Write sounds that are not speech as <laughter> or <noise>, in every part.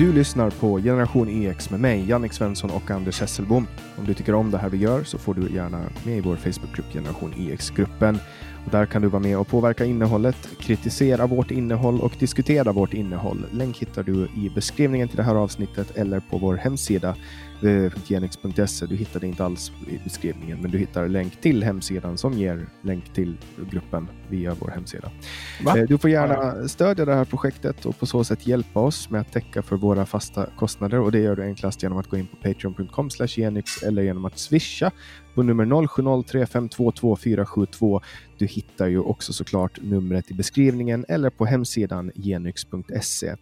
Du lyssnar på Generation EX med mig, Jannik Svensson och Anders Hesselbom. Om du tycker om det här vi gör så får du gärna med i vår Facebookgrupp Generation EX-gruppen. Där kan du vara med och påverka innehållet, kritisera vårt innehåll och diskutera vårt innehåll. Länk hittar du i beskrivningen till det här avsnittet eller på vår hemsida www.genix.se. Du hittar det inte alls i beskrivningen, men du hittar länk till hemsidan som ger länk till gruppen via vår hemsida. Va? Eh, du får gärna stödja det här projektet och på så sätt hjälpa oss med att täcka för våra fasta kostnader och det gör du enklast genom att gå in på patreon.com genix eller genom att swisha på nummer 0703522472. Du hittar ju också såklart numret i beskrivningen eller på hemsidan genyx.se.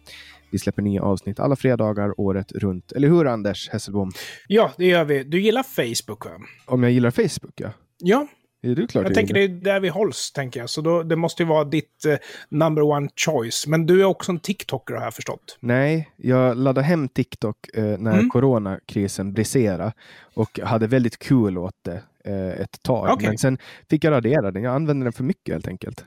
Vi släpper nya avsnitt alla fredagar året runt. Eller hur Anders Hesselbom? Ja, det gör vi. Du gillar Facebook va? Om jag gillar Facebook ja. Ja. Är det klart jag, tänker det är där vi hålls, tänker jag. Så då, det måste ju vara ditt uh, number one choice. Men du är också en TikToker har jag förstått. Nej, jag laddade hem TikTok uh, när mm. coronakrisen briserade och hade väldigt kul åt det uh, ett tag. Okay. Men sen fick jag radera den. Jag använde den för mycket helt enkelt.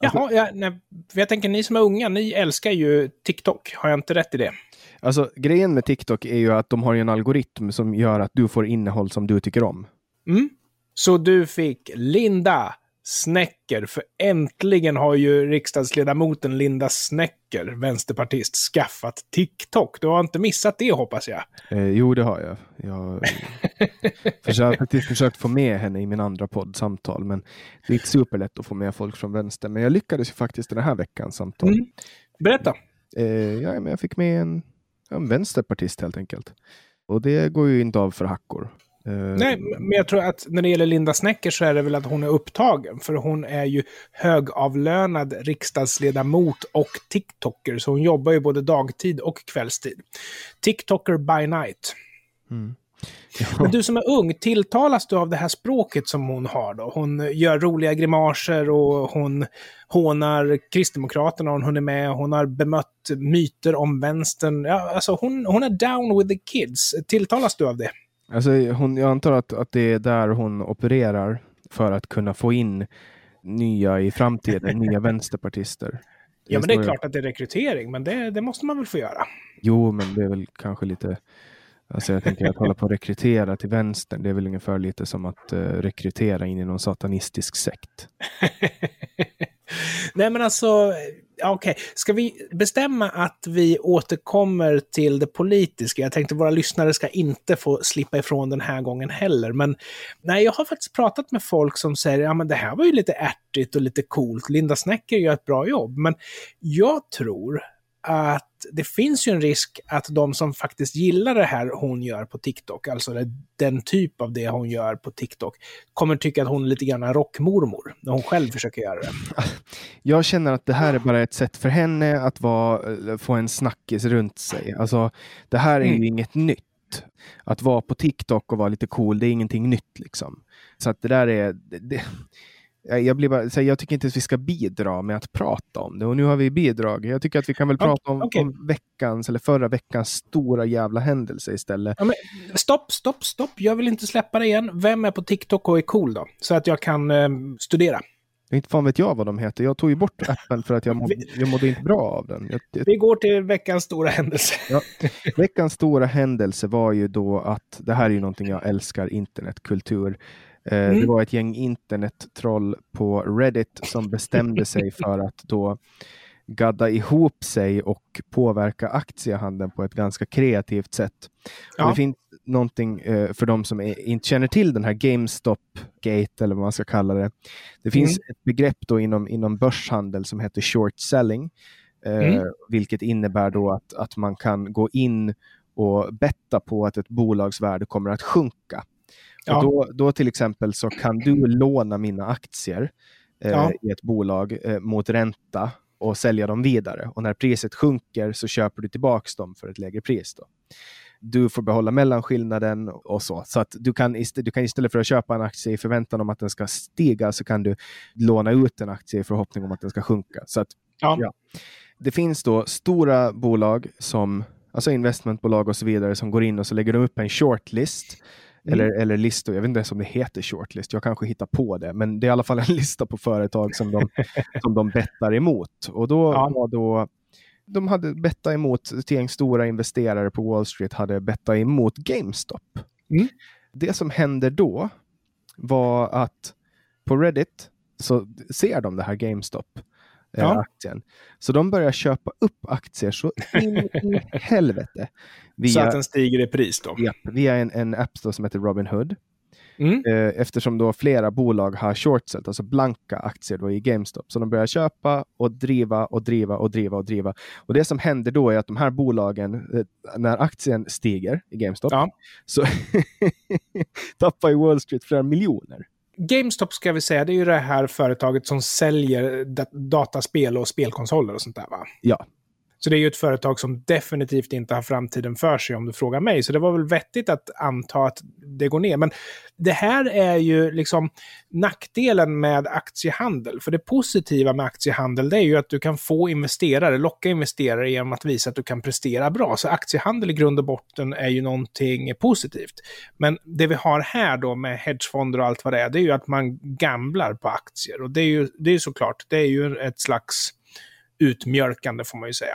Jaha, alltså, ja, nej, jag tänker ni som är unga, ni älskar ju TikTok. Har jag inte rätt i det? Alltså grejen med TikTok är ju att de har en algoritm som gör att du får innehåll som du tycker om. Mm. Så du fick Linda Snäcker, för äntligen har ju riksdagsledamoten Linda Snäcker, vänsterpartist, skaffat TikTok. Du har inte missat det hoppas jag? Eh, jo, det har jag. Jag <laughs> har faktiskt försökt få med henne i min andra podd, Samtal, men det är inte superlätt att få med folk från vänster. Men jag lyckades ju faktiskt den här veckans samtal. Mm. Berätta. Eh, ja, men jag fick med en, en vänsterpartist helt enkelt. Och det går ju inte av för hackor. Uh, Nej, men jag tror att när det gäller Linda Snäcker så är det väl att hon är upptagen. För hon är ju högavlönad riksdagsledamot och TikToker. Så hon jobbar ju både dagtid och kvällstid. TikToker by night. Mm. Ja. <laughs> Men du som är ung, tilltalas du av det här språket som hon har då? Hon gör roliga grimaser och hon hånar Kristdemokraterna, hon är med, hon har bemött myter om vänstern. Ja, alltså hon, hon är down with the kids. Tilltalas du av det? Alltså, hon, jag antar att, att det är där hon opererar för att kunna få in nya i framtiden, nya <laughs> vänsterpartister. Ja, men det är klart att det är rekrytering, men det, det måste man väl få göra. Jo, men det är väl kanske lite... Alltså jag tänker att hålla på att rekrytera till vänstern, det är väl ungefär lite som att uh, rekrytera in i någon satanistisk sekt. <laughs> Nej, men alltså, okej, okay. ska vi bestämma att vi återkommer till det politiska? Jag tänkte våra lyssnare ska inte få slippa ifrån den här gången heller. Men nej, jag har faktiskt pratat med folk som säger, ja men det här var ju lite ärtigt och lite coolt. Linda Snäcker gör ett bra jobb. Men jag tror att det finns ju en risk att de som faktiskt gillar det här hon gör på TikTok, alltså den typ av det hon gör på TikTok, kommer tycka att hon är lite grann rockmormor när hon själv försöker göra det. <laughs> Jag känner att det här är bara ett sätt för henne att vara, få en snackis runt sig. Alltså, det här är mm. ju inget nytt. Att vara på TikTok och vara lite cool, det är ingenting nytt liksom. Så att det där är... Det, jag, blir bara, så jag tycker inte att vi ska bidra med att prata om det och nu har vi bidragit. Jag tycker att vi kan väl prata om, okay. om veckans eller förra veckans stora jävla händelse istället. Ja, men, stopp, stopp, stopp. Jag vill inte släppa det igen. Vem är på TikTok och är cool då? Så att jag kan eh, studera. Inte fan vet jag vad de heter. Jag tog ju bort appen för att jag, må, jag mådde inte bra av den. Jag, jag... Vi går till veckans stora händelse. Ja. Veckans stora händelse var ju då att det här är ju någonting jag älskar, internetkultur. Eh, mm. Det var ett gäng internettroll på Reddit som bestämde sig <laughs> för att då gadda ihop sig och påverka aktiehandeln på ett ganska kreativt sätt. Ja. Det finns någonting eh, för de som inte känner till den här GameStop-gate eller vad man ska kalla det. Det finns mm. ett begrepp då inom, inom börshandel som heter short selling, eh, mm. vilket innebär då att, att man kan gå in och betta på att ett bolags värde kommer att sjunka. Ja. Och då, då till exempel så kan du låna mina aktier eh, ja. i ett bolag eh, mot ränta och sälja dem vidare. Och när priset sjunker så köper du tillbaka dem för ett lägre pris. Då. Du får behålla mellanskillnaden och så. Så att du kan, du kan istället för att köpa en aktie i förväntan om att den ska stiga så kan du låna ut en aktie i förhoppning om att den ska sjunka. Så att, ja. ja. Det finns då stora bolag som alltså investmentbolag och så vidare som går in och så lägger de upp en shortlist Mm. Eller, eller listor, jag vet inte ens om det heter shortlist, jag kanske hittar på det, men det är i alla fall en <laughs> lista på företag som de, <laughs> som de bettar emot. Och då ja. var då de hade bettat emot, ett gäng stora investerare på Wall Street hade bettat emot GameStop. Mm. Det som hände då var att på Reddit så ser de det här GameStop. Eh, Ja. aktien. Så de börjar köpa upp aktier så in i <laughs> helvete. Så Via, att den stiger i pris då. japp, via en, en app som heter Robinhood. Mm. Eh, eftersom då flera bolag har shortset, alltså blanka aktier då i GameStop. Så de börjar köpa och driva och driva och driva och driva. Och det som händer då är att de här bolagen, eh, när aktien stiger i GameStop, Ja. så <laughs> tappar ju Wall Street flera miljoner. GameStop ska vi säga, det är ju det här företaget som säljer dataspel och spelkonsoler och sånt där va? Ja, så det är ju ett företag som definitivt inte har framtiden för sig om du frågar mig. Så det var väl vettigt att anta att det går ner. Men det här är ju liksom nackdelen med aktiehandel. För det positiva med aktiehandel det är ju att du kan få investerare, locka investerare genom att visa att du kan prestera bra. Så aktiehandel i grund och botten är ju någonting positivt. Men det vi har här då med hedgefonder och allt vad det är, det är ju att man gamblar på aktier. Och det är ju, det är såklart, det är ju ett slags utmjölkande får man ju säga.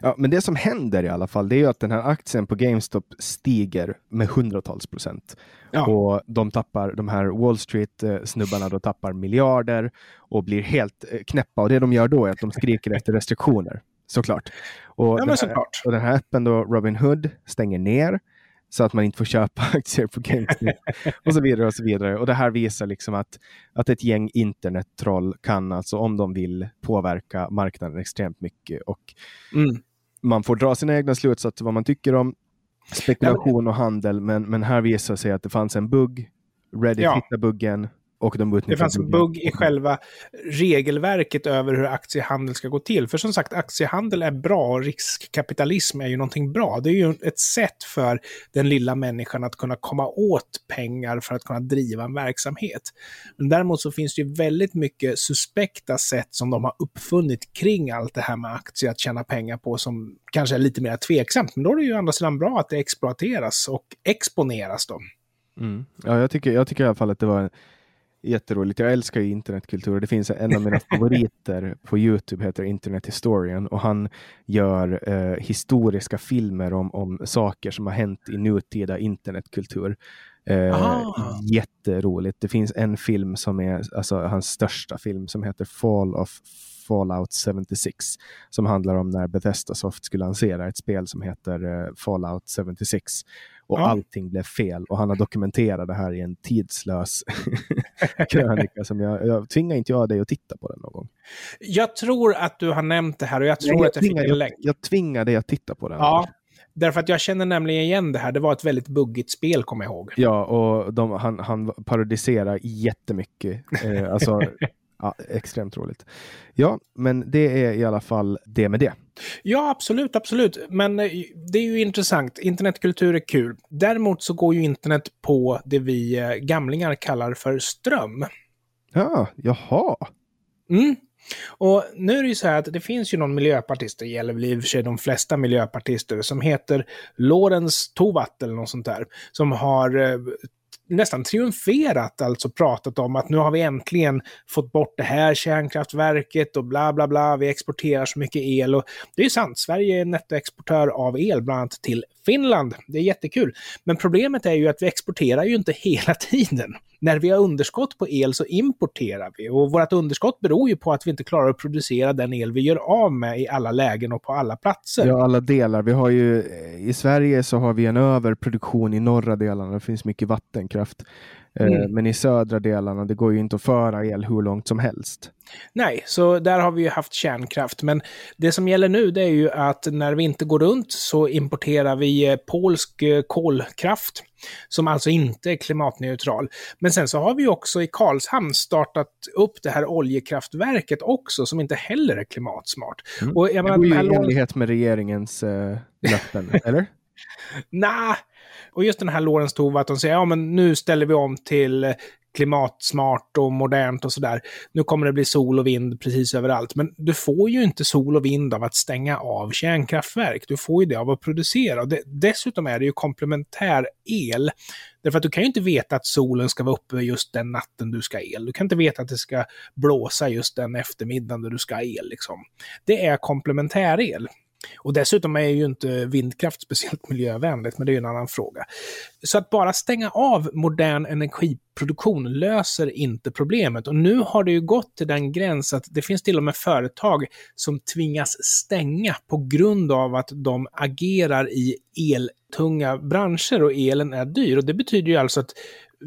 Ja, men det som händer i alla fall, det är ju att den här aktien på GameStop stiger med hundratals procent. Ja. Och de tappar, de här Wall Street-snubbarna då tappar miljarder och blir helt eh, knäppa. Och det de gör då är att de skriker efter restriktioner, såklart. Och, Ja, den, här, såklart. och den här appen då, Robinhood, stänger ner så att man inte får köpa <laughs> aktier på GameStop och så vidare och så vidare. Och det här visar liksom att, att ett gäng internettroll kan alltså, om de vill, påverka marknaden extremt mycket. Och Mm. man får dra sina egna slutsatser vad man tycker om spekulation och handel, men, men här visar sig att det fanns en bugg. Reddit Ja. hittade buggen och de Det fanns en bugg i själva regelverket över hur aktiehandel ska gå till. För som sagt, aktiehandel är bra och riskkapitalism är ju någonting bra. Det är ju ett sätt för den lilla människan att kunna komma åt pengar för att kunna driva en verksamhet. Men däremot så finns det ju väldigt mycket suspekta sätt som de har uppfunnit kring allt det här med aktier att tjäna pengar på som kanske är lite mer tveksamt. Men då är det ju å andra sidan bra att det exploateras och exponeras då. Mm. Ja, jag, tycker, jag tycker i alla fall att det var jätteroligt. Jag älskar ju internetkultur det finns en av mina <laughs> favoriter på Youtube heter Internet Historian och han gör eh, historiska filmer om, om saker som har hänt i nutida internetkultur. Eh, jätteroligt. Det finns en film som är alltså, hans största film som heter Fall of Fallout 76 som handlar om när Bethesda Soft skulle lansera ett spel som heter eh, Fallout 76 och Ja. allting blev fel och han har dokumenterat det här i en tidslös <laughs> krönika som jag, jag tvingar inte jag dig att titta på den någon gång. Jag tror att du har nämnt det här och jag tror jag, att jag fick en jag, länk. jag tvingar dig att titta på den. Ja, därför att jag känner nämligen igen det här. Det var ett väldigt buggigt spel, kommer jag ihåg. Ja, och de, han, han parodiserar jättemycket. Eh, alltså, <laughs> ja, extremt roligt. Ja, men det är i alla fall det med det. Ja, absolut, absolut. Men eh, det är ju intressant. Internetkultur är kul. Däremot så går ju internet på det vi eh, gamlingar kallar för ström. Ja, jaha. Mm. Och nu är det ju så här att det finns ju någon miljöpartist, det gäller väl i och för sig de flesta miljöpartister, som heter Lorentz Tovatt eller något sånt där, som har eh, nästan triumferat, alltså pratat om att nu har vi äntligen fått bort det här kärnkraftverket och bla bla bla, vi exporterar så mycket el och det är ju sant, Sverige är nettoexportör av el, bland annat till Finland. Det är jättekul. Men problemet är ju att vi exporterar ju inte hela <laughs> tiden. När vi har underskott på el så importerar vi och vårt underskott beror ju på att vi inte klarar att producera den el vi gör av med i alla lägen och på alla platser. Ja, alla delar. Vi har ju, eh, I Sverige så har vi en överproduktion i norra delarna. Det finns mycket vattenkraft. Eh, Mm. Men i södra delarna, det går ju inte att föra el hur långt som helst. Nej, så där har vi ju haft kärnkraft. Men det som gäller nu det är ju att när vi inte går runt så importerar vi eh, polsk eh, kolkraft. Som alltså inte är klimatneutral. Men sen så har vi också i Karlshamn startat upp det här oljekraftverket också som inte heller är klimatsmart. Mm. Och jag Det går ju i enlighet med regeringens eh, löften, <laughs> eller? Nej. Och just den här Lorentz Tovatt, de säger ja men nu ställer vi om till klimatsmart och modernt och sådär. Nu kommer det bli sol och vind precis överallt. Men du får ju inte sol och vind av att stänga av kärnkraftverk. Du får ju det av att producera. Och det, dessutom är det ju komplementär el. Därför att du kan ju inte veta att solen ska vara uppe just den natten du ska ha el. Du kan inte veta att det ska blåsa just den eftermiddagen du ska ha el. Liksom. Det är komplementär el. Och dessutom är ju inte vindkraft speciellt <laughs> miljövänligt, men det är ju en annan fråga. Så att bara stänga av modern energiproduktion löser inte problemet. Och nu har det ju gått till den gräns att det finns till och med företag som tvingas stänga på grund av att de agerar i eltunga branscher och elen är dyr. Och det betyder ju alltså att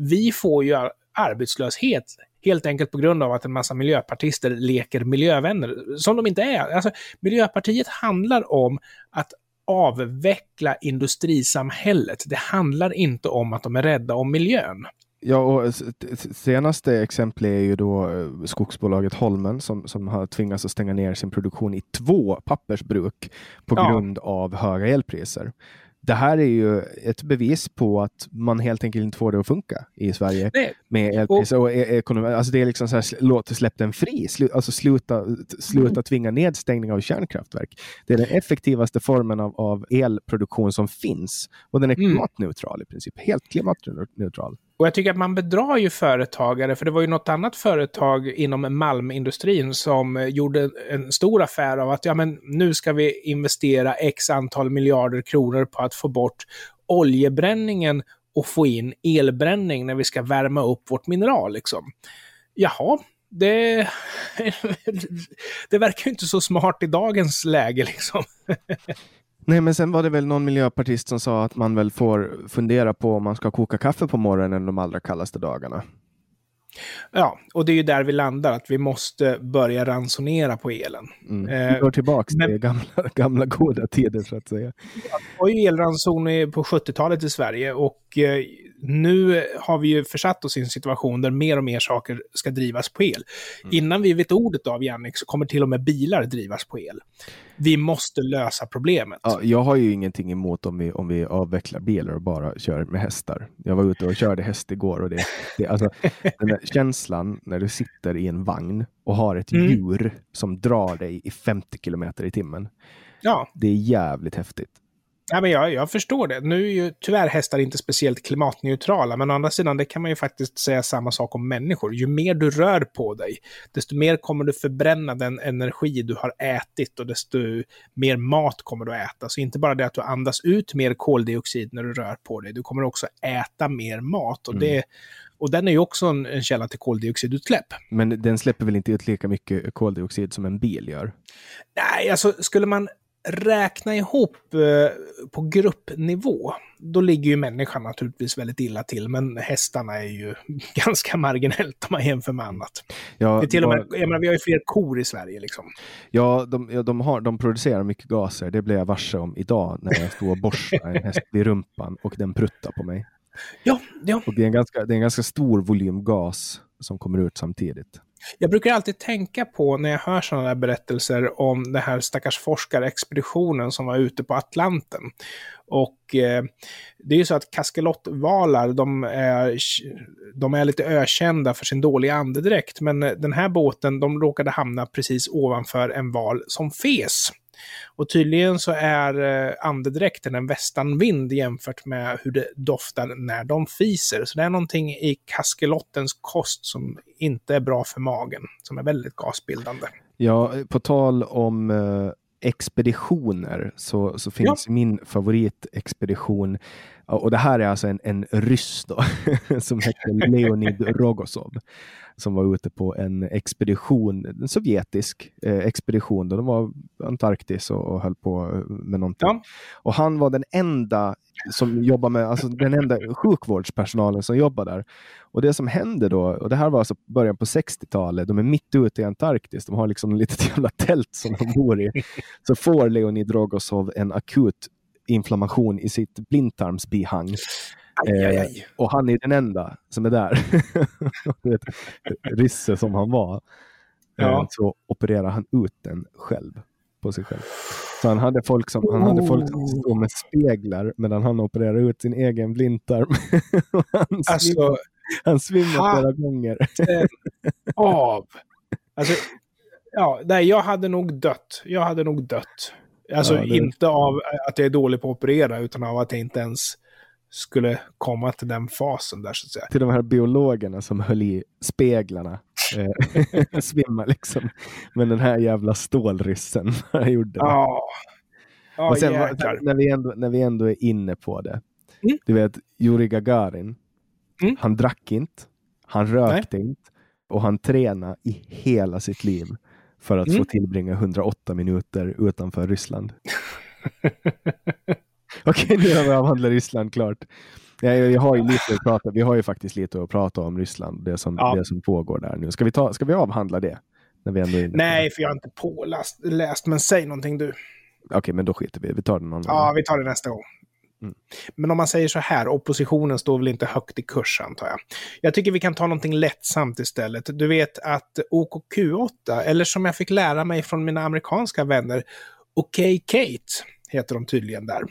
vi får ju arbetslöshet Helt enkelt på grund av att en massa miljöpartister leker miljövänner, som de inte är. Alltså, Miljöpartiet handlar om att avveckla industrisamhället. Det handlar inte om att de är rädda om miljön. Ja, och senaste exempel är ju då eh, skogsbolaget Holmen som, som har tvingats att stänga ner sin produktion i två pappersbruk på ja. grund av höga elpriser det här är ju ett bevis på att man helt enkelt inte får det att funka i Sverige Nej. med elpriser och, och e- ekonomi. Alltså det är liksom så här, låt släpp den fri. Slu, alltså sluta, sluta mm. tvinga nedstängning av kärnkraftverk. Det är den effektivaste formen av, av elproduktion som finns och den är mm. klimatneutral i princip. Helt klimatneutral. Och jag tycker att man bedrar ju företagare, för det var ju något annat företag inom malmindustrin som gjorde en stor affär av att ja, men nu ska vi investera x antal miljarder kronor på att få bort oljebränningen och få in elbränning när vi ska värma upp vårt mineral. Liksom. Jaha, det, <laughs> det verkar ju inte så smart i dagens läge. Liksom. <laughs> Nej, men sen var det väl någon miljöpartist som sa att man väl får fundera på om man ska koka kaffe på morgonen de allra kallaste dagarna. Ja, och det är ju där vi landar, att vi måste börja ransonera på elen. Mm. Vi går tillbaka men, till gamla, gamla goda tider så att säga. Det var ju elranson på 70-talet i Sverige och eh, nu har vi ju försatt oss i en situation där mer och mer saker ska drivas på el. Mm. Innan vi vet ordet av Jannik så kommer till och med bilar drivas på el. Vi måste lösa problemet. Ja, jag har ju ingenting emot om vi, om vi avvecklar bilar och bara kör med hästar. Jag var ute och körde häst igår och det, det alltså, <laughs> den där känslan när du sitter i en vagn och har ett mm. djur som drar dig i 50 kilometer i timmen. Ja. Det är jävligt häftigt. Ja, men jag, jag förstår det. Nu är ju tyvärr hästar inte speciellt klimatneutrala, men å andra sidan det kan man ju faktiskt säga samma sak om människor. Ju mer du rör på dig, desto mer kommer du förbränna den energi du har ätit och desto mer mat kommer du äta. Så inte bara det att du andas ut mer koldioxid när du rör på dig, du kommer också äta mer mat. Och, det, mm. och den är ju också en, en källa till koldioxidutsläpp. Men den släpper väl inte ut lika mycket koldioxid som en bil gör? Nej, alltså skulle man räkna ihop eh, på gruppnivå, då ligger ju människan naturligtvis väldigt illa till, men hästarna är ju <laughs> ganska marginellt om man jämför med annat. Ja, det är till och med, jag menar, vi har ju fler kor i Sverige. Liksom. Ja, de, ja de, har, de producerar mycket gaser. Det blev jag varse om idag när jag stod och borstade en häst vid rumpan och den pruttade på mig. Ja, ja. Och det, är en ganska, det är en ganska stor volym gas som kommer ut samtidigt. Jag brukar alltid tänka på när jag hör sådana där berättelser om den här stackars forskarexpeditionen som var ute på Atlanten. Och eh, det är ju så att kaskelottvalar, de är, de är lite ökända för sin dåliga andedräkt, men den här båten, de råkade hamna precis ovanför en val som fes. Och tydligen så är eh, andedräkten en västanvind jämfört med hur det doftar när de fiser. Så det är någonting i kaskelottens kost som inte är bra för magen, som är väldigt gasbildande. Ja, på tal om eh, expeditioner så, så finns ja. min favoritexpedition och det här är alltså en, en ryss då, <laughs> som heter Leonid Rogosov som var ute på en expedition, en sovjetisk eh, expedition. Då de var Antarktis och, och höll på med någonting. Ja. Och han var den enda som jobbar med, alltså den enda sjukvårdspersonalen som jobbar där. Och det som hände då, och det här var alltså början på 60-talet, de är mitt ute i Antarktis, de har liksom ett litet jävla tält som de bor i. <laughs> Så får Leonid Rogosov en akut inflammation i sitt blindtarmsbihang. Aj, aj, aj. Eh, och han är den enda som är där. <laughs> Risse som han var. Eh, ja. så opererar han ut den själv på sig själv. Så han hade folk som, han hade folk som stod med speglar medan han opererade ut sin egen blindtarm. <laughs> alltså, Han svimmade flera gånger. <laughs> av. Alltså, ja, nej, jag hade nog dött. Jag hade nog dött. Alltså Ja, det- inte av att jag är dålig på att operera, utan av att jag inte ens skulle komma till den fasen där, så att säga. Till de här biologerna som höll i speglarna. <laughs> Eh, <laughs> svimma liksom. Men den här jävla stålryssen <laughs> gjorde det. Ja. Ja, Och sen, jäklar. när, vi ändå, när vi ändå är inne på det. Mm. Du vet, Yuri Gagarin. Mm. Han drack inte. Han rökte inte. Och han tränade i hela sitt liv för att Mm. få tillbringa 108 minuter utanför Ryssland. <laughs> Okej, nu har vi avhandlat Ryssland klart. Jag, jag, har ju lite att prata, vi har ju faktiskt lite att prata om Ryssland, det som, Ja. det som pågår där nu. Ska vi, ta, ska vi avhandla det? När vi ändå är inne Nej, för jag har inte påläst, läst, men säg någonting du. Okej, men då skiter vi Vi tar det någon Ja, vi tar det nästa gång. Mm. Men om man säger så här, oppositionen står väl inte högt i kurs antar jag. Jag tycker vi kan ta någonting lättsamt istället. Du vet att OKQ8, eller som jag fick lära mig från mina amerikanska vänner, OK Kate heter de tydligen där.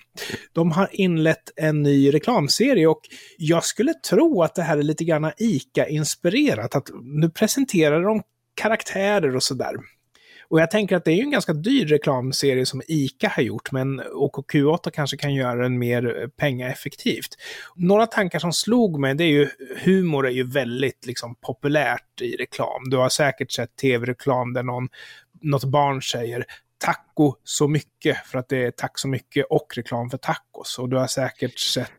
De har inlett en ny reklamserie och jag skulle tro att det här är lite grann ICA-inspirerat. Att nu presenterar de karaktärer och sådär. Och jag tänker att det är ju en ganska dyr reklamserie som ICA har gjort, men OKQ8 kanske kan göra den mer pengaeffektivt. Några tankar som slog mig, det är ju humor är ju väldigt liksom, populärt i reklam. Du har säkert sett tv-reklam där någon, något barn säger taco så mycket för att det är tack så mycket och reklam för tacos. Och du har säkert sett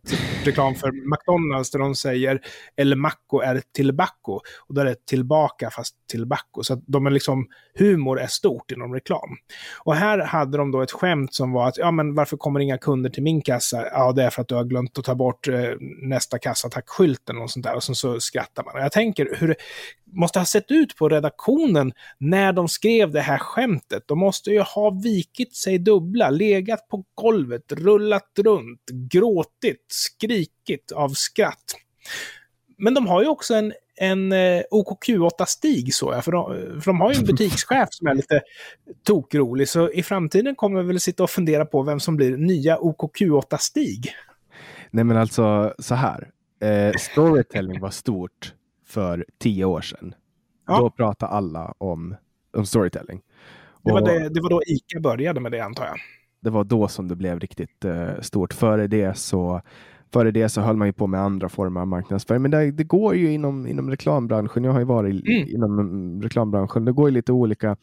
reklam för McDonalds där de säger El Maco är tillbacco. Och då är det tillbaka fast tillbacco. Så att de är liksom, humor är stort inom reklam. Och här hade de då ett skämt som var att, ja men varför kommer inga kunder till min kassa? Ja, det är för att du har glömt att ta bort eh, nästa kassa, tack skylten och sånt där. Och sen så skrattar man. Och jag tänker hur det måste ha sett ut på redaktionen när de skrev det här skämtet. De måste ju ha vikit sig dubbla, legat på golvet, rullat runt, gråtit, skrikit av skratt. Men de har ju också en, en eh, OKQ8-stig, så jag, för de, för de har ju en <laughs> butikschef som är lite tokrolig, så i framtiden kommer vi väl sitta och fundera på vem som blir nya OKQ8-stig. Nej men alltså så här. Eh, storytelling var stort för tio år sedan. Ja. Då pratade alla om, om storytelling. Det var, det, det var då ICA började med det, antar jag. det var då som det blev riktigt eh, stort. Före det så Före det så höll man ju på med andra former av marknadsföring. Men det, det går ju inom, inom reklambranschen. Jag har ju varit Mm. inom mm, reklambranschen. Det går ju lite olika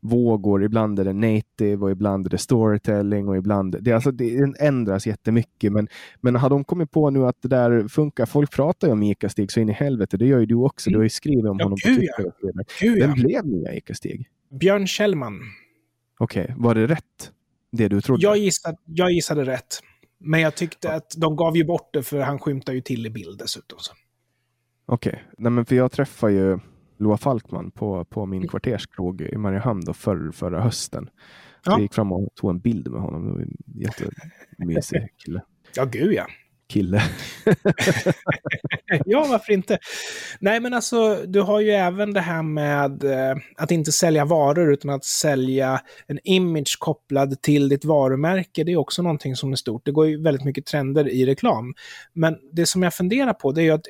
vågor. Ibland är det native och ibland är det storytelling och ibland det, alltså, det ändras jättemycket. Men, men har de kommit på nu att det där funkar? Folk pratar ju om Ica-Stig så in i helvete. Det gör ju du också. Du har ju skrivit om Ja, honom på gud, Twitter. Vidare. Gud, Vem blev nya Ica-Stig? Björn Kjellman. Okej, var det rätt? Det du trodde? Jag gissade, jag gissade rätt. Men jag tyckte att de gav ju bort det för han skymtar ju till i bild dessutom. Okej, nej men för jag träffade ju Loa Falkman på, på Mm. min kvarterskrog i Mariehamn då för, förra hösten. Så Ja. jag gick fram och tog en bild med honom. Det var en jättemysig kille. Ja, gud ja kille. <laughs> ja, varför inte? Nej, men alltså, du har ju även det här med eh, att inte sälja varor utan att sälja en image kopplad till ditt varumärke. Det är också någonting som är stort. Det går ju väldigt mycket trender i reklam. Men det som jag funderar på det är ju att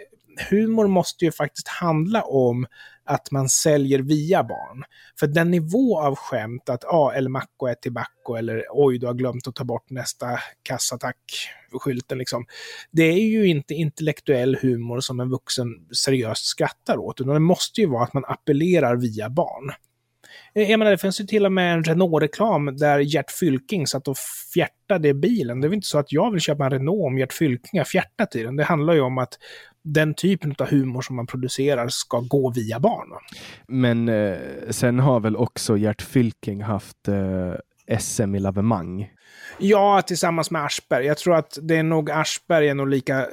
humor måste ju faktiskt handla om att man säljer via barn. För den nivå av skämt att ja, El Maco är tillbaka eller oj, du har glömt att ta bort nästa kassatack-skylten liksom. Det är ju inte intellektuell humor som en vuxen seriöst skrattar åt, utan det måste ju vara att man appellerar via barn. Eh, jag menar, det finns ju till och med en Renault-reklam där Gert Fylking satt och fjärtade i bilen. Det är väl inte så att jag vill köpa en Renault om Gert Fylking har fjärtat i den. Det handlar ju om att den typen av humor som man producerar ska gå via barn. Men eh, sen har väl också Gert Fylking haft eh, SM i lavemang. Ja, tillsammans med Aschberg. Jag tror att det är nog Aschberg är nog lika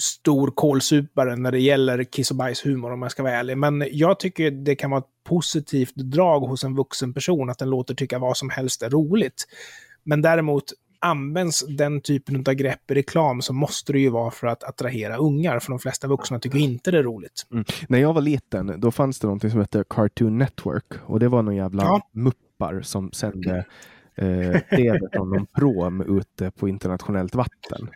stor kålsupare när det gäller kiss och bajshumor om jag ska vara ärlig. Men jag tycker det kan vara ett positivt drag hos en vuxen person att den låter tycka vad som helst är roligt. Men däremot används den typen av grepp i reklam så måste det ju vara för att attrahera ungar, för de flesta vuxna tycker inte det är roligt. Mm. När jag var liten, då fanns det någonting som hette Cartoon Network. Och det var någon jävla Ja. muppar som sände eh, TV från någon prom ute på internationellt vatten.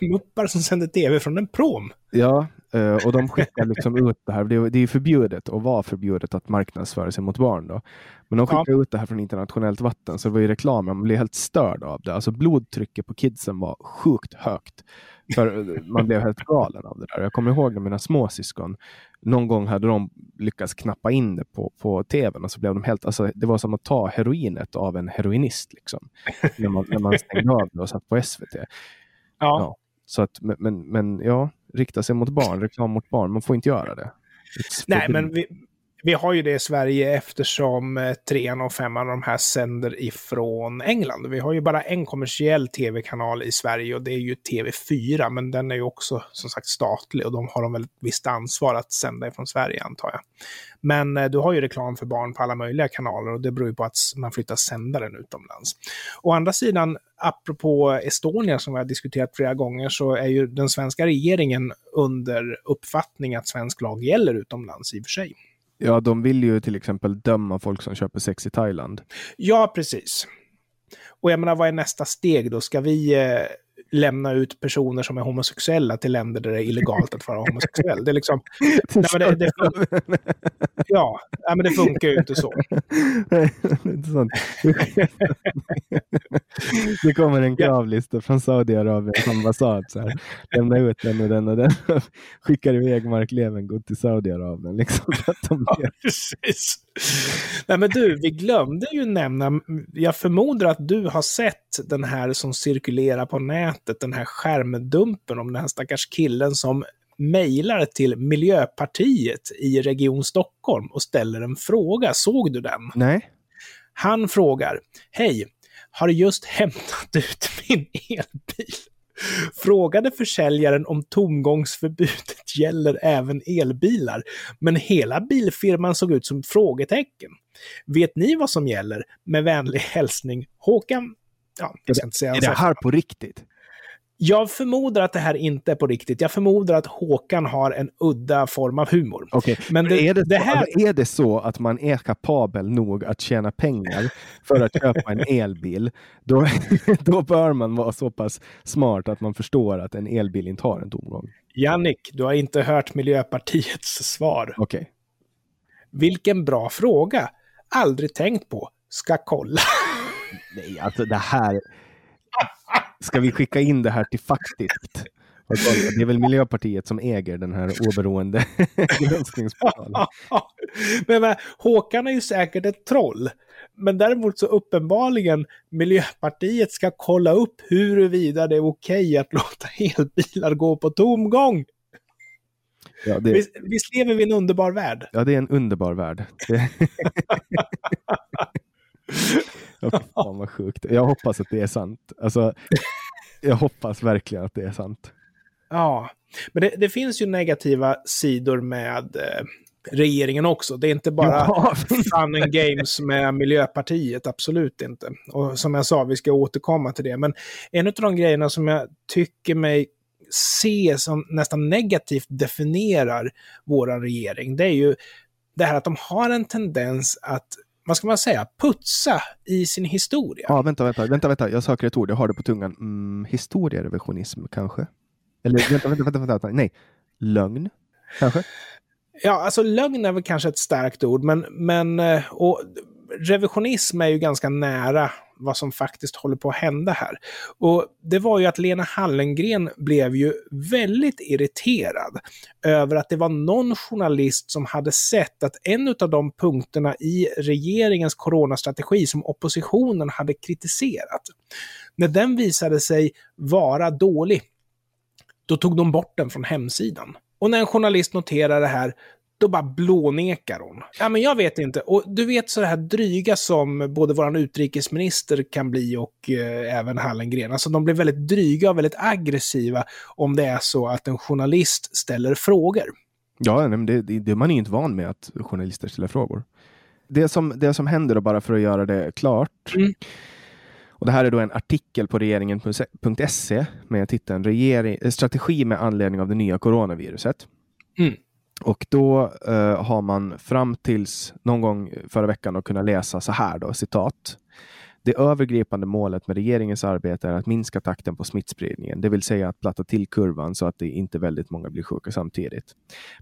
<laughs> Muppar som sänder tv från en prom. Ja, eh, och de skickar liksom ut det här. Det är, det är förbjudet och var förbjudet att marknadsföra sig mot barn. Då. Men de skickar ja. ut det här från internationellt vatten, så det var ju reklam. Man blev helt störd av det. Alltså blodtrycket på kidsen var sjukt högt. För man blev helt galen av det där. Jag kommer ihåg när mina småsyskon, någon gång hade de lyckats knappa in det på, på tvn och så blev de helt, alltså, det var som att ta heroinet av en heroinist. Liksom, när, man, när man stängde av det och satt på SVT. Ja. ja. så att, men, men ja, rikta sig mot barn, reklam mot barn, man får inte göra det. Nej, men vi, vi har ju det i Sverige eftersom eh, trean och femman av de här sänder ifrån England. Vi har ju bara en kommersiell tv-kanal i Sverige och det är ju TV4, men den är ju också som sagt statlig och de har de väl ett visst ansvar att sända ifrån Sverige antar jag. Men eh, du har ju reklam för barn på alla möjliga kanaler och det beror ju på att man flyttar sändaren utomlands. Å andra sidan, apropå Estonia som vi har diskuterat flera gånger, så är ju den svenska regeringen under uppfattning att svensk lag gäller utomlands i och för sig. Ja, de vill ju till exempel döma folk som köper sex i Thailand. Ja, precis. Och jag menar, vad är nästa steg då? Ska vi eh, lämna ut personer som är homosexuella till länder där det är illegalt att vara homosexuell. Det är liksom... <laughs> nej, men det, det, ja, nej, men det funkar ju inte så. <laughs> det <laughs> kommer en kravlista från Saudiarabiens ambassad. Så här. Lämna ut den och den och den. <laughs> Skickar iväg Mark Levengood till Saudiarabien. Liksom, de <laughs> ja, precis. Nej, men du, vi glömde ju nämna, jag förmodar att du har sett den här som cirkulerar på nätet, den här skärmdumpen om den här stackars killen som mejlar till Miljöpartiet i Region Stockholm och ställer en fråga. Såg du den? Nej. Han frågar, hej, har just hämtat <laughs> ut min elbil. Frågade försäljaren om tomgångsförbudet gäller även elbilar, men hela bilfirman såg ut som frågetecken. Vet ni vad som gäller? Med vänlig hälsning Håkan ja, jag ska inte säga är det här på riktigt? Jag förmodar att det här inte är på riktigt. Jag förmodar att Håkan har en udda form av humor. Okay. Men det, är, det, det här... Alltså, är det så att man är kapabel nog att tjäna pengar för att köpa en elbil, då, <laughs> då bör man vara så pass smart att man förstår att en elbil inte har en tomgång. Jannik, du har inte hört Miljöpartiets svar. Okay. Vilken bra fråga. Aldrig tänkt på. Ska kolla. Nej, alltså det här... Ska vi skicka in det här till Faktiskt? Det är väl Miljöpartiet som äger den här oberoende <laughs> granskningsportalen. men, men Håkan är ju säkert ett troll. Men däremot så uppenbarligen Miljöpartiet ska kolla upp huruvida det är okej att låta elbilar gå på tomgång. Ja, det... visst, visst lever vi i en underbar värld? Ja, det är en underbar värld. <laughs> fan vad sjukt. Jag hoppas att det är sant. Alltså, jag hoppas verkligen att det är sant. Ja, men det, det finns ju negativa sidor med eh, regeringen också. Det är inte bara ja. fun and games med Miljöpartiet, absolut inte. Och som jag sa, vi ska återkomma till det. Men en av de grejerna som jag tycker mig se som nästan negativt definierar vår regering, det är ju det här att de har en tendens att vad ska man säga, putsa i sin historia. Ja, vänta, vänta, vänta, vänta. jag söker ett ord, jag har det på tungan. Mm, historierevisionism kanske? Eller vänta, vänta, vänta, vänta, nej. Lögn, kanske? Ja, alltså lögn är väl kanske ett starkt ord, men, men eh, och revisionism är ju ganska nära vad som faktiskt håller på att hända här. Och det var ju att Lena Hallengren blev ju väldigt irriterad över att det var någon journalist som hade sett att en av de punkterna i regeringens coronastrategi som oppositionen hade kritiserat, när den visade sig vara dålig, då tog de bort den från hemsidan. Och när en journalist noterar det här, då bara blånekar hon. Ja, men jag vet inte. Och du vet så här dryga som både vår utrikesminister kan bli och eh, även Hallengren. Alltså de blir väldigt dryga och väldigt aggressiva om det är så att en journalist ställer frågor. Ja, men det, det, det man är ju inte van med att journalister ställer frågor. Det som, det som händer då, bara för att göra det klart, mm. Och det här är då en artikel på regeringen.se med titeln regering, Strategi med anledning av det nya coronaviruset. Mm. Och då uh, har man fram tills någon gång förra veckan kunnat läsa så här då, citat. Det övergripande målet med regeringens arbete är att minska takten på smittspridningen, det vill säga att platta till kurvan så att det inte väldigt många blir sjuka samtidigt.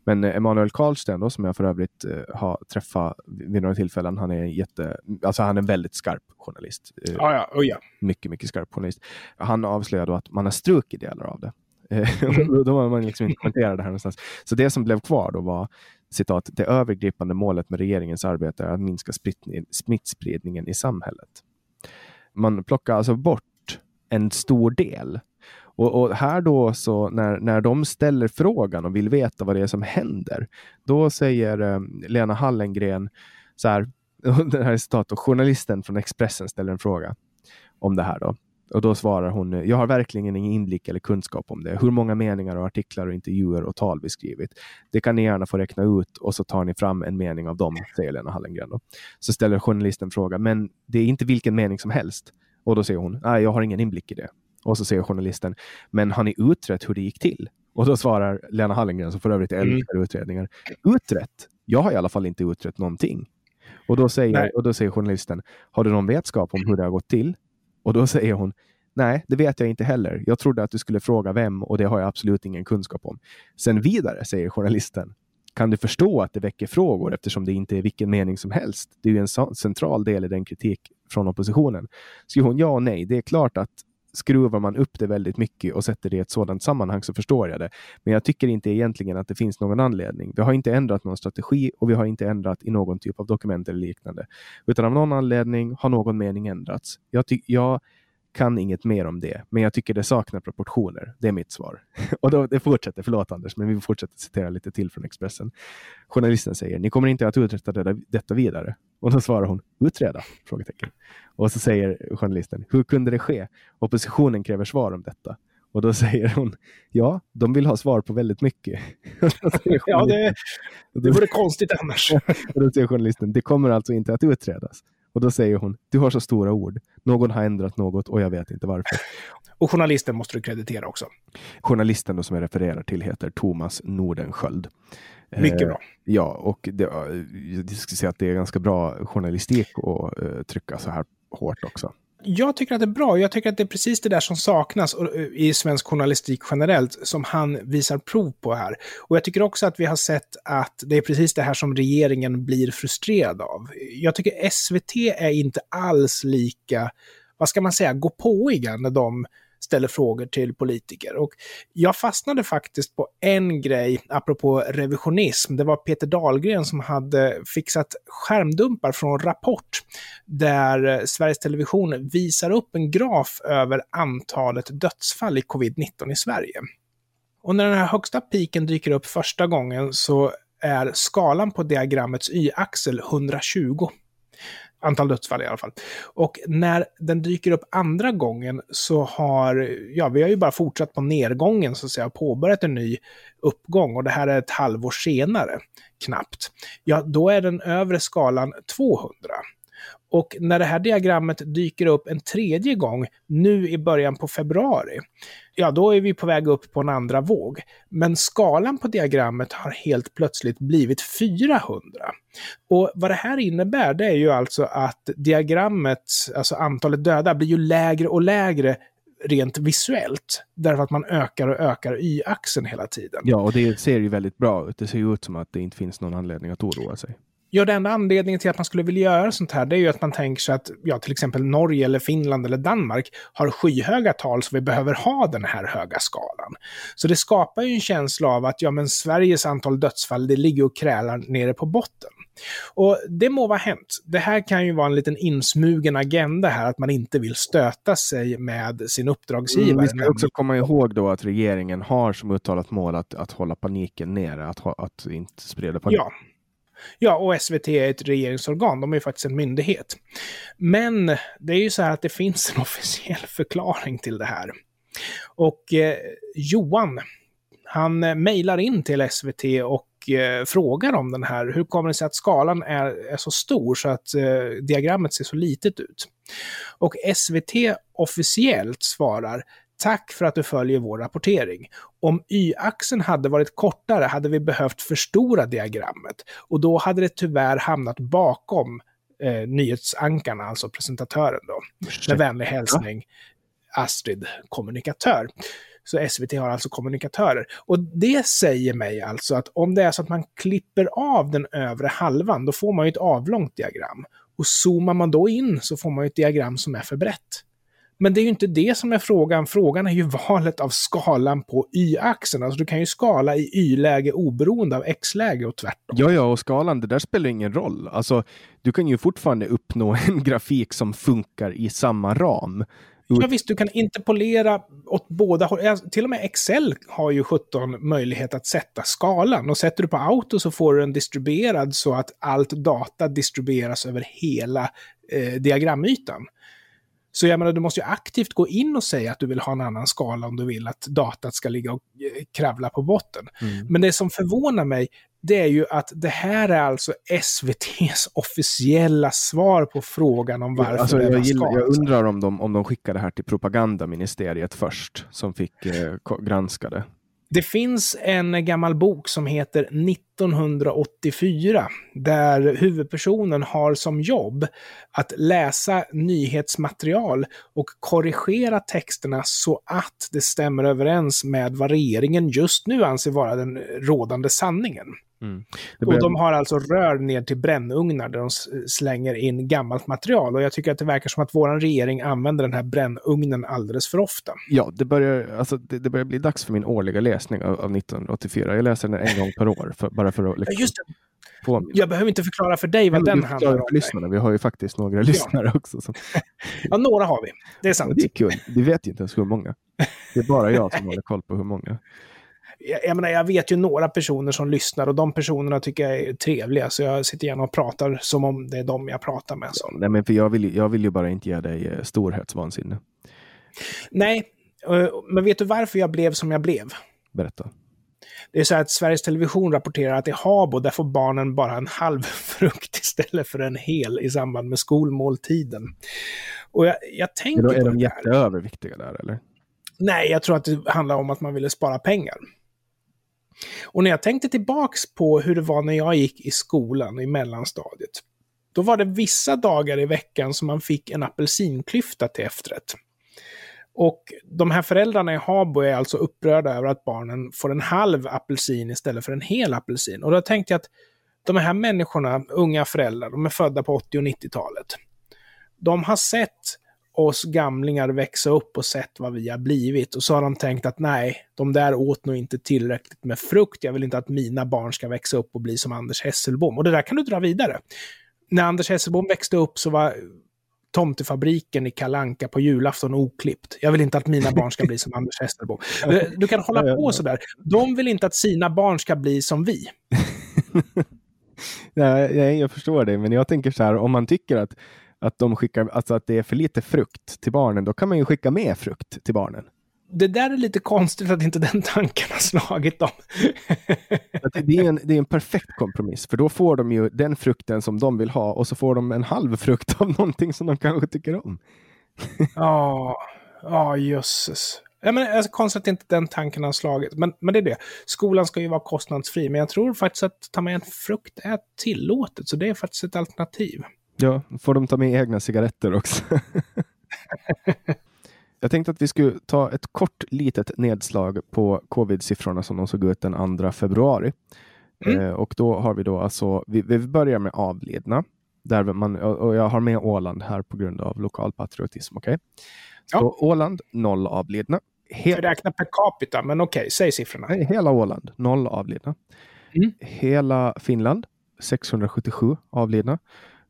Men eh, Emanuel Karlsten, då, som jag för övrigt eh, har träffat vid några tillfällen, han är, jätte, alltså han är en väldigt skarp journalist. Eh, ja, ja, oh, ja. Mycket, mycket skarp journalist. Han avslöjade då att man har strukit delar av det. <laughs> Mm. då har man liksom inte kommenterat det här någonstans. Så det som blev kvar då var citat, det övergripande målet med regeringens arbete är att minska smittspridningen i samhället. Man plockar alltså bort en stor del. Och, och, här då, så när, när de ställer frågan och vill veta vad det är som händer, då säger eh, Lena Hallengren så här, <laughs> det här är citat, och journalisten från Expressen ställer en fråga om det här då. Och då svarar hon, jag har verkligen ingen inblick eller kunskap om det. Hur många meningar och artiklar och intervjuer och tal vi skrivit. Det kan ni gärna få räkna ut och så tar ni fram en mening av dem, säger Lena Hallengren. Då. Så ställer journalisten frågan, men det är inte vilken mening som helst. Och då säger hon, nej, jag har ingen inblick i det. Och så säger journalisten, men har ni utrett hur det gick till? Och då svarar Lena Hallengren, som för övrigt älskar mm. utredningar, utrett? Jag har i alla fall inte utrett någonting. Och då, säger, och då säger journalisten, har du någon vetskap om hur det har gått till? Och då säger hon, nej, det vet jag inte heller. Jag trodde att du skulle fråga vem och det har jag absolut ingen kunskap om. Sen vidare, säger journalisten, kan du förstå att det väcker frågor eftersom det inte är vilken mening som helst? Det är ju en central del i den kritik från oppositionen. Skriver hon ja och nej. Det är klart att skruvar man upp det väldigt mycket och sätter det i ett sådant sammanhang så förstår jag det. Men jag tycker inte egentligen att det finns någon anledning. Vi har inte ändrat någon strategi och vi har inte ändrat i någon typ av dokument eller liknande. Utan av någon anledning har någon mening ändrats. Jag, jag kan inget mer om det, men jag tycker det saknar proportioner. Det är mitt svar. <laughs> och då, det fortsätter, förlåt Anders, men vi fortsätter citera lite till från Expressen. Journalisten säger, ni kommer inte att utreda detta vidare. Och då svarar hon, utreda? Frågetecken. Och så säger journalisten, hur kunde det ske? Oppositionen kräver svar om detta. Och då säger hon, ja, de vill ha svar på väldigt mycket. <laughs> <laughs> ja, det, det vore konstigt annars. och då säger journalisten, det kommer alltså inte att utredas. Och då säger hon, du har så stora ord. Någon har ändrat något och jag vet inte varför. Och journalisten måste du kreditera också. Journalisten då som jag refererar till heter Thomas Nordenskjöld. Mycket bra. Eh, ja, och det, jag skulle säga att det är ganska bra journalistik att uh, trycka så här hårt också jag tycker att det är bra. Jag tycker att det är precis det där som saknas eh, i svensk journalistik generellt, som han visar prov på här. Och jag tycker också att vi har sett att det är precis det här som regeringen blir frustrerad av. Jag tycker SVT är inte alls lika, vad ska man säga, gåpåiga när de ställer frågor till politiker. Och jag fastnade faktiskt på en grej, apropå revisionism. Det var Peter Dahlgren som hade fixat skärmdumpar från Rapport, där Sveriges Television visar upp en graf över antalet dödsfall i covid-19 i Sverige. Och när den här högsta piken dyker upp första gången så är skalan på diagrammets y-axel 120 antal dödsfall i alla fall. Och när den dyker upp andra gången så har, ja, vi har ju bara fortsatt på nedgången så att säga, påbörjat en ny uppgång och det här är ett halvår senare, knappt. Ja, då är den övre skalan 200. Och när det här diagrammet dyker upp en tredje gång, nu i början på februari, ja då är vi på väg upp på en andra våg. Men skalan på diagrammet har helt plötsligt blivit 400. Och vad det här innebär, det är ju alltså att diagrammet, alltså antalet döda, blir ju lägre och lägre rent visuellt. Därför att man ökar och ökar y-axeln hela tiden. Ja, och det ser ju väldigt bra ut. Det ser ju ut som att det inte finns någon anledning att oroa sig. Ja, den enda anledningen till att man skulle vilja göra sånt här, det är ju att man tänker sig att ja, till exempel Norge eller Finland eller Danmark har skyhöga tal så vi behöver ha den här höga skalan. Så det skapar ju en känsla av att ja, men Sveriges antal dödsfall, det ligger och krälar nere på botten. Och det må vara hänt. Det här kan ju vara en liten insmugen agenda här, att man inte vill stöta sig med sin uppdragsgivare. Mm, vi ska också komma ihåg då att regeringen har som uttalat mål att, att hålla paniken nere, att, att inte sprida panik. Ja. Ja, och SVT är ett regeringsorgan, de är ju faktiskt en myndighet. Men det är ju så här att det finns en <laughs> officiell förklaring till det här. Och eh, Johan, han eh, mejlar in till SVT och eh, frågar om den här. Hur kommer det sig att skalan är, är så stor så att eh, diagrammet ser så litet ut? Och SVT officiellt svarar Tack för att du följer vår rapportering. Om y-axeln hade varit kortare hade vi behövt förstora diagrammet och då hade det tyvärr hamnat bakom eh, nyhetsankarna, alltså presentatören då. Med vänlig hälsning, Astrid, kommunikatör. Så SVT har alltså kommunikatörer. Och det säger mig alltså att om det är så att man klipper av den övre halvan, då får man ju ett avlångt diagram. Och zoomar man då in så får man ju ett diagram som är för brett. Men det är ju inte det som är frågan. Frågan är ju valet av skalan på y-axeln. Alltså du kan ju skala i y-läge oberoende av x-läge och tvärtom. Ja, ja, och skalan, det där spelar ingen roll. Alltså, du kan ju fortfarande uppnå <laughs> en grafik som funkar i samma ram. Ja visst, du kan interpolera åt båda håll. Till och med Excel har ju 17 möjlighet att sätta skalan. Och sätter du på auto så får du den distribuerad så att allt data distribueras över hela eh, diagramytan. Så jag menar, du måste ju aktivt gå in och säga att du vill ha en annan skala om du vill att datat ska ligga och eh, kravla på botten. Mm. Men det som förvånar mig, det är ju att det här är alltså SVTs officiella svar på frågan om varför alltså, jag, jag undrar om de, om de skickade det här till propagandaministeriet först, som fick eh, granska det. Det finns en gammal bok som heter 1984 där huvudpersonen har som jobb att läsa nyhetsmaterial och korrigera texterna så att det stämmer överens med vad regeringen just nu anser vara den rådande sanningen. Mm. Och de har alltså rör ner till brännugnar där de slänger in gammalt material. Och jag tycker att det verkar som att vår regering använder den här brännugnen alldeles för ofta. Ja, det börjar, alltså, det, det börjar bli dags för min årliga läsning av, av 1984. Jag läser den en gång per år, för, bara för att liksom, Just det. Jag behöver inte förklara för dig vad den handlar om. Lyssnarna. Vi har ju faktiskt några ja. lyssnare också. Som... <laughs> ja, några har vi. Det är sant. Ja, det är kul. Vi vet ju inte ens hur många. Det är bara jag som <laughs> håller koll på hur många jag, jag, menar, jag vet ju några personer som lyssnar och de personerna tycker jag är trevliga. Så jag sitter gärna och pratar som om det är dem jag pratar med. Så. Nej, men för jag vill, jag vill ju bara inte ge dig eh, storhetsvansinne. Nej, eh, men vet du varför jag blev som jag blev? Berätta. Det är så att Sveriges Television rapporterar att i Habo, där får barnen bara en halv <laughs> frukt istället för en hel i samband med skolmåltiden. Och jag, jag tänker är, är de jätteöverviktiga där eller? Nej, jag tror att det handlar om att man ville spara pengar. Och när jag tänkte tillbaks på hur det var när jag gick i skolan i mellanstadiet, då var det vissa dagar i veckan som man fick en apelsinklyfta till efterrätt. Och de här föräldrarna i Habo är alltså upprörda över att barnen får en halv apelsin istället för en hel apelsin. Och då tänkte jag att de här människorna, unga föräldrar, de är födda på 80 och 90-talet. De har sett oss gamlingar växa upp och sett vad vi har blivit. Och så har de tänkt att nej, de där åt nog inte tillräckligt med frukt. Jag vill inte att mina barn ska växa upp och bli som Anders Hesselbom. Och det där kan du dra vidare. När Anders Hesselbom växte upp så var tomtefabriken i Kalanka på julafton oklippt. Jag vill inte att mina barn ska bli som Anders Hesselbom. <laughs> Du kan hålla på sådär. De vill inte att sina barn ska bli som vi. <laughs> Nej, jag förstår det, men jag tänker så här, om man tycker att att de skickar, alltså att det är för lite frukt till barnen, då kan man ju skicka med frukt till barnen. Det där är lite konstigt att inte den tanken har slagit dem. det, är en, det är en perfekt kompromiss, för då får de ju den frukten som de vill ha och så får de en halv frukt av någonting som de kanske tycker om. Ja, ja jösses. Ja, men, alltså, konstigt att inte den tanken har slagit. Men, men det är det. Skolan ska ju vara kostnadsfri, men jag tror faktiskt att ta med en frukt är tillåtet, så det är faktiskt ett alternativ. Ja, får de ta med egna cigaretter också. <laughs> Jag tänkte att vi skulle ta ett kort litet nedslag på covid-siffrorna som de såg ut den 2 februari. Mm. Eh, och då har vi då alltså, vi, vi börjar med avlidna. Där man, och jag har med Åland här på grund av lokal patriotism. Okay? Så ja. Åland, noll avlidna. He räkna per capita, men okej, okay, säg siffrorna. hela Åland, noll avlidna. Mm. Hela Finland, 677 avlidna.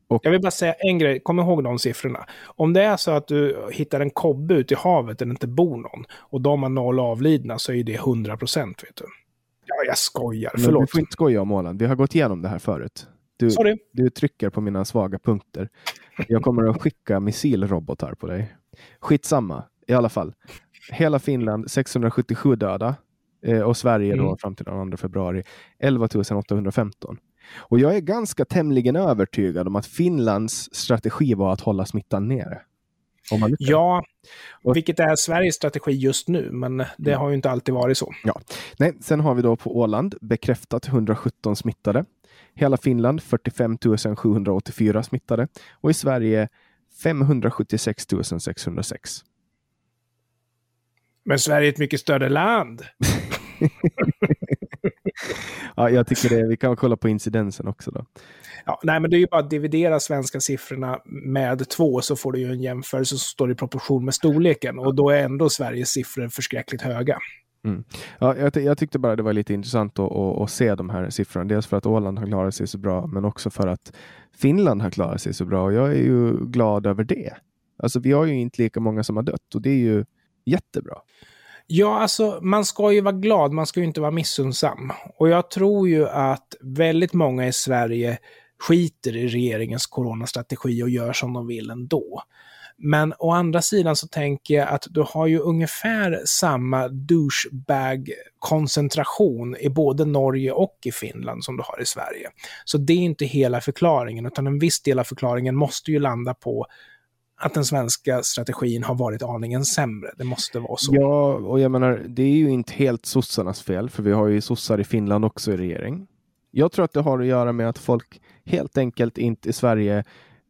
Och... Jag vill bara säga en grej, kom ihåg de siffrorna. Om det är så att du hittar en kobbe ute i havet där det inte bor någon och de har noll avlidna så är det 100 procent. Ja, jag skojar. Men Förlåt. Du får inte skoja om Åland. Vi har gått igenom det här förut. Du, Sorry. du trycker på mina svaga punkter. Jag kommer att skicka missilrobotar på dig. Skitsamma, i alla fall. Hela Finland 677 döda eh, och Sverige mm. då fram till den 2 februari 11 815. Och jag är ganska tämligen övertygad om att Finlands strategi var att hålla smittan nere. Ja, vilket är Sveriges strategi just nu, men det mm. har ju inte alltid varit så. Ja. Nej, sen har vi då på Åland bekräftat 117 smittade. Hela Finland 45 784 smittade och i Sverige 576 606. Men Sverige är ett mycket större land. <laughs> <laughs> ja, jag tycker det. Vi kan kolla på incidensen också då. Ja, nej, men det är ju bara att dividera svenska siffrorna med två så får du ju en jämförelse som står i proportion med storleken och då är ändå Sveriges siffror förskräckligt höga. Mm. Ja, jag, jag, tyckte bara det var lite intressant att, att, att, se de här siffrorna. Dels för att Åland har klarat sig så bra, men också för att Finland har klarat sig så bra. Och jag är ju glad över det. Alltså, vi har ju inte lika många som har dött och det är ju jättebra. Ja, alltså man ska ju vara glad, man ska ju inte vara missunnsam. Och jag tror ju att väldigt många i Sverige skiter i regeringens coronastrategi och gör som de vill ändå. Men å andra sidan så tänker jag att du har ju ungefär samma douchebag-koncentration i både Norge och i Finland som du har i Sverige. Så det är inte hela förklaringen, utan en viss del av förklaringen måste ju landa på att den svenska strategin har varit aningen sämre. Det måste vara så. Ja, och jag menar, det är ju inte helt sossarnas fel, för vi har ju sossar i Finland också i regering. Jag tror att det har att göra med att folk helt enkelt inte i Sverige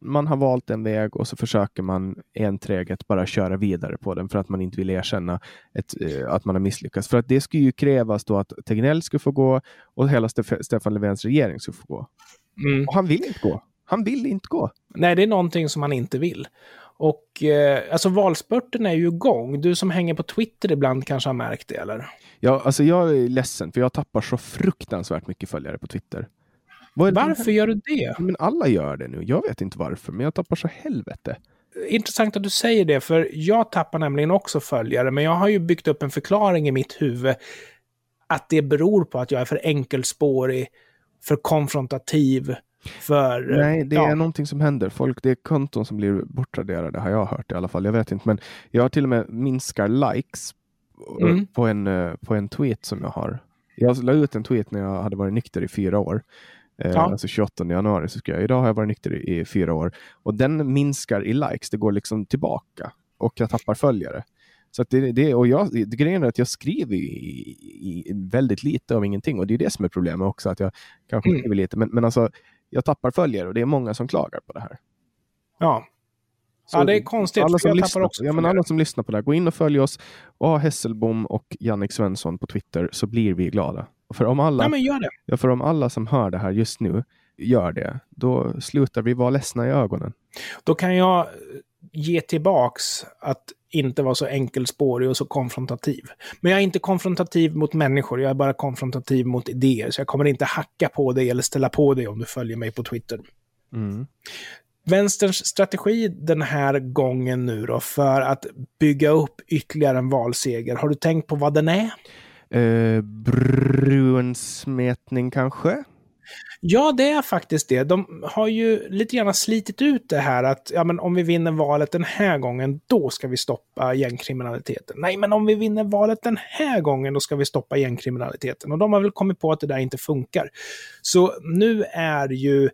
man har valt en väg och så försöker man enträget bara köra vidare på den för att man inte vill erkänna ett, eh, att man har misslyckats. För att det skulle ju krävas då att Tegnell skulle få gå och hela Stefan Löfvens regering skulle få gå. Mm. Och han vill inte gå. Han vill inte gå. Nej, det är någonting som han inte vill. Och eh, alltså valspurten är ju igång. Du som hänger på Twitter ibland kanske har märkt det, eller? Ja, alltså jag är ledsen, för jag tappar så fruktansvärt mycket följare på Twitter. Varför gör du det? Men alla gör det nu. Jag vet inte varför, men jag tappar så helvete. Intressant att du säger det, för jag tappar nämligen också följare, men jag har ju byggt upp en förklaring i mitt huvud att det beror på att jag är för enkelspårig, för konfrontativ, för... Nej, det ja. är någonting som händer. Folk, det är konton som blir bortraderade, har jag hört i alla fall. Jag vet inte, men jag har till och med minskar likes mm. på, en, eh, på en tweet som jag har. Jag la ut en tweet när jag hade varit nykter i fyra år. Eh, ja. Alltså 28 januari så jag, idag har jag varit nykter i, i fyra år. Och den minskar i likes, det går liksom tillbaka. Och jag tappar följare. Så att det, det, och jag, det, grejen är att jag skriver i, i, väldigt lite av ingenting och det är det som är problemet också, att jag kanske mm. skriver lite. Men, men alltså, jag tappar följare och det är många som klagar på det här. Ja. Så ja, det är konstigt. Alla som, lyssnar, ja, men alla som lyssnar på det här, gå in och följ oss och Hesselbom och Jannik Svensson på Twitter så blir vi glada. För om alla, ja, men gör det. Ja, för om alla som hör det här just nu gör det, då slutar vi vara ledsna i ögonen. Då kan jag ge tillbaks att inte vara så enkelspårig och så konfrontativ. Men jag är inte konfrontativ mot människor, jag är bara konfrontativ mot idéer. Så jag kommer inte hacka på dig eller ställa på dig om du följer mig på Twitter. Mm. Vänsterns strategi den här gången nu då för att bygga upp ytterligare en valseger, har du tänkt på vad den är? Eh, brunsmetning kanske? Ja, det är faktiskt det. De har ju lite grann slitit ut det här att ja, men om vi vinner valet den här gången, då ska vi stoppa gängkriminaliteten. Nej, men om vi vinner valet den här gången, då ska vi stoppa gängkriminaliteten. Och de har väl kommit på att det där inte funkar. Så nu är ju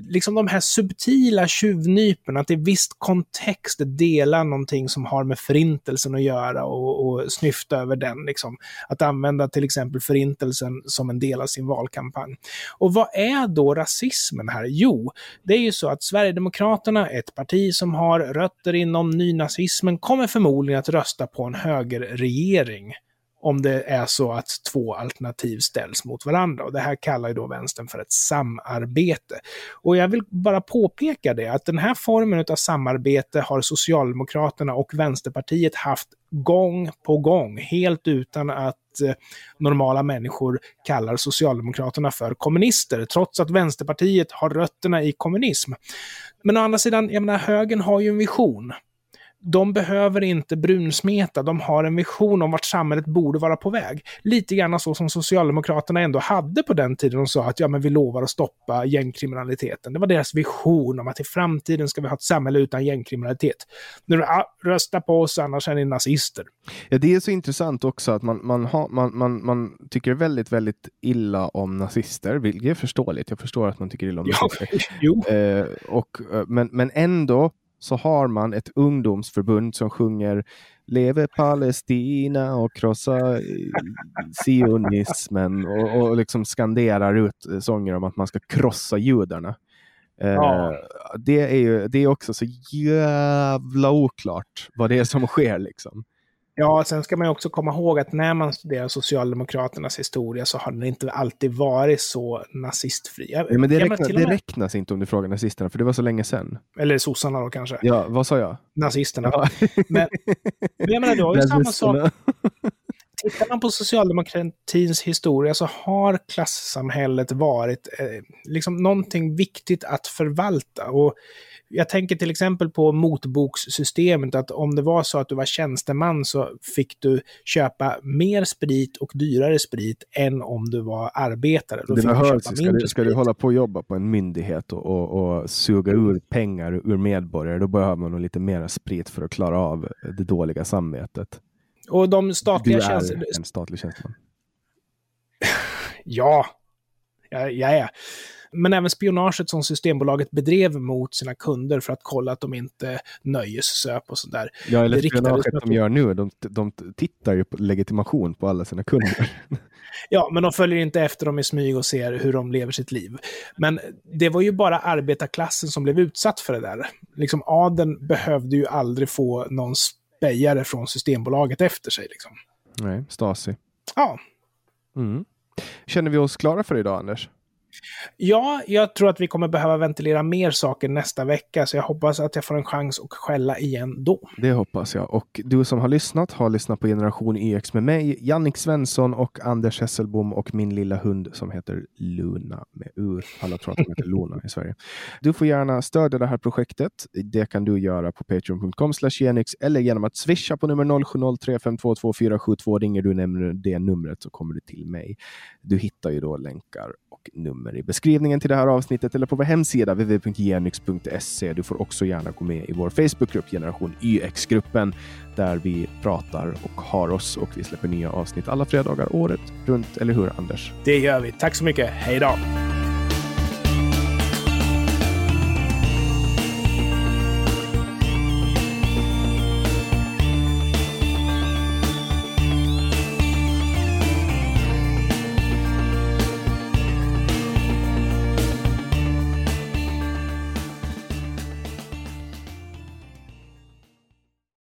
liksom de här subtila tjuvnypen, att i viss kontext dela någonting som har med förintelsen att göra och, och snyfta över den. Liksom. Att använda till exempel förintelsen som en del av sin valkampanj. Och vad är då rasismen här? Jo, det är ju så att Sverigedemokraterna, ett parti som har rötter inom nynazismen, kommer förmodligen att rösta på en högerregering om det är så att två alternativ ställs mot varandra. Och det här kallar ju då vänstern för ett samarbete. Och jag vill bara påpeka det, att den här formen av samarbete har Socialdemokraterna och Vänsterpartiet haft gång på gång, helt utan att eh, normala människor kallar Socialdemokraterna för kommunister, trots att Vänsterpartiet har rötterna i kommunism. Men å andra sidan, jag menar, högern har ju en vision de behöver inte brunsmeta, de har en vision om vart samhället borde vara på väg. Lite grann så som Socialdemokraterna ändå hade på den tiden de sa att ja, men vi lovar att stoppa gängkriminaliteten. Det var deras vision om att i framtiden ska vi ha ett samhälle utan gängkriminalitet. Nu, rösta på oss, annars är ni nazister. Ja, det är så intressant också att man, man, har, man, man, man tycker väldigt, väldigt illa om nazister, vilket är förståeligt. Jag förstår att man tycker illa om nazister. <laughs> Ja. Eh, och, eh, men, men ändå så har man ett ungdomsförbund som sjunger Leve Palestina och krossa sionismen och, och liksom skanderar ut sånger om att man ska krossa judarna. Ja. det, är ju, det är också så jävla oklart vad det är som sker. Liksom. Ja, sen ska man också komma ihåg att när man studerar Socialdemokraternas historia så har den inte alltid varit så nazistfri. Ja, men det, räkna, det räknas inte om du frågar nazisterna, för det var så länge sedan. Eller sossarna då kanske. Ja, vad sa jag? Nazisterna. Ja. Men, men jag menar, du har ju samma sak. Tittar man på socialdemokratins historia så har klassamhället varit eh, liksom någonting viktigt att förvalta. Och jag tänker till exempel på motbokssystemet, att om det var så att du var tjänsteman så fick du köpa mer sprit och dyrare sprit än om du var arbetare. Då det behövs, ska, du, ska du hålla på och jobba på en myndighet och, och, och suga ur pengar ur medborgare, då behöver man nog lite mer sprit för att klara av det dåliga samvetet. Och de statliga Du är tjänst... en statlig tjänsteman. <laughs> ja, jag, jag är. Men även spionaget som Systembolaget bedrev mot sina kunder för att kolla att de inte nöjessöp och sådär. Ja, eller spionaget de gör nu. De, de tittar ju på legitimation på alla sina kunder. <laughs> ja, men de följer inte efter dem i smyg och ser hur de lever sitt liv. Men det var ju bara arbetarklassen som blev utsatt för det där. Liksom adeln behövde ju aldrig få någon spejare från Systembolaget efter sig. Liksom. Nej, Stasi. Ja. Mm. Känner vi oss klara för idag, Anders? Ja, jag tror att vi kommer behöva ventilera mer saker nästa vecka, så jag hoppas att jag får en chans att skälla igen då. Det hoppas jag. Och du som har lyssnat har lyssnat på Generation YX med mig, Jannik Svensson och Anders Hesselbom och min lilla hund som heter Luna med U. Alla tror att hon heter Luna i Sverige. Du får gärna stödja det här projektet. Det kan du göra på patreon.com genix eller genom att swisha på nummer 0703522472. Ringer du nämner det numret så kommer du till mig. Du hittar ju då länkar och nummer i beskrivningen till det här avsnittet eller på vår hemsida www.genyx.se. Du får också gärna gå med i vår Facebookgrupp Generation YX-gruppen där vi pratar och har oss och vi släpper nya avsnitt alla fredagar året runt. Eller hur Anders? Det gör vi. Tack så mycket. Hej då!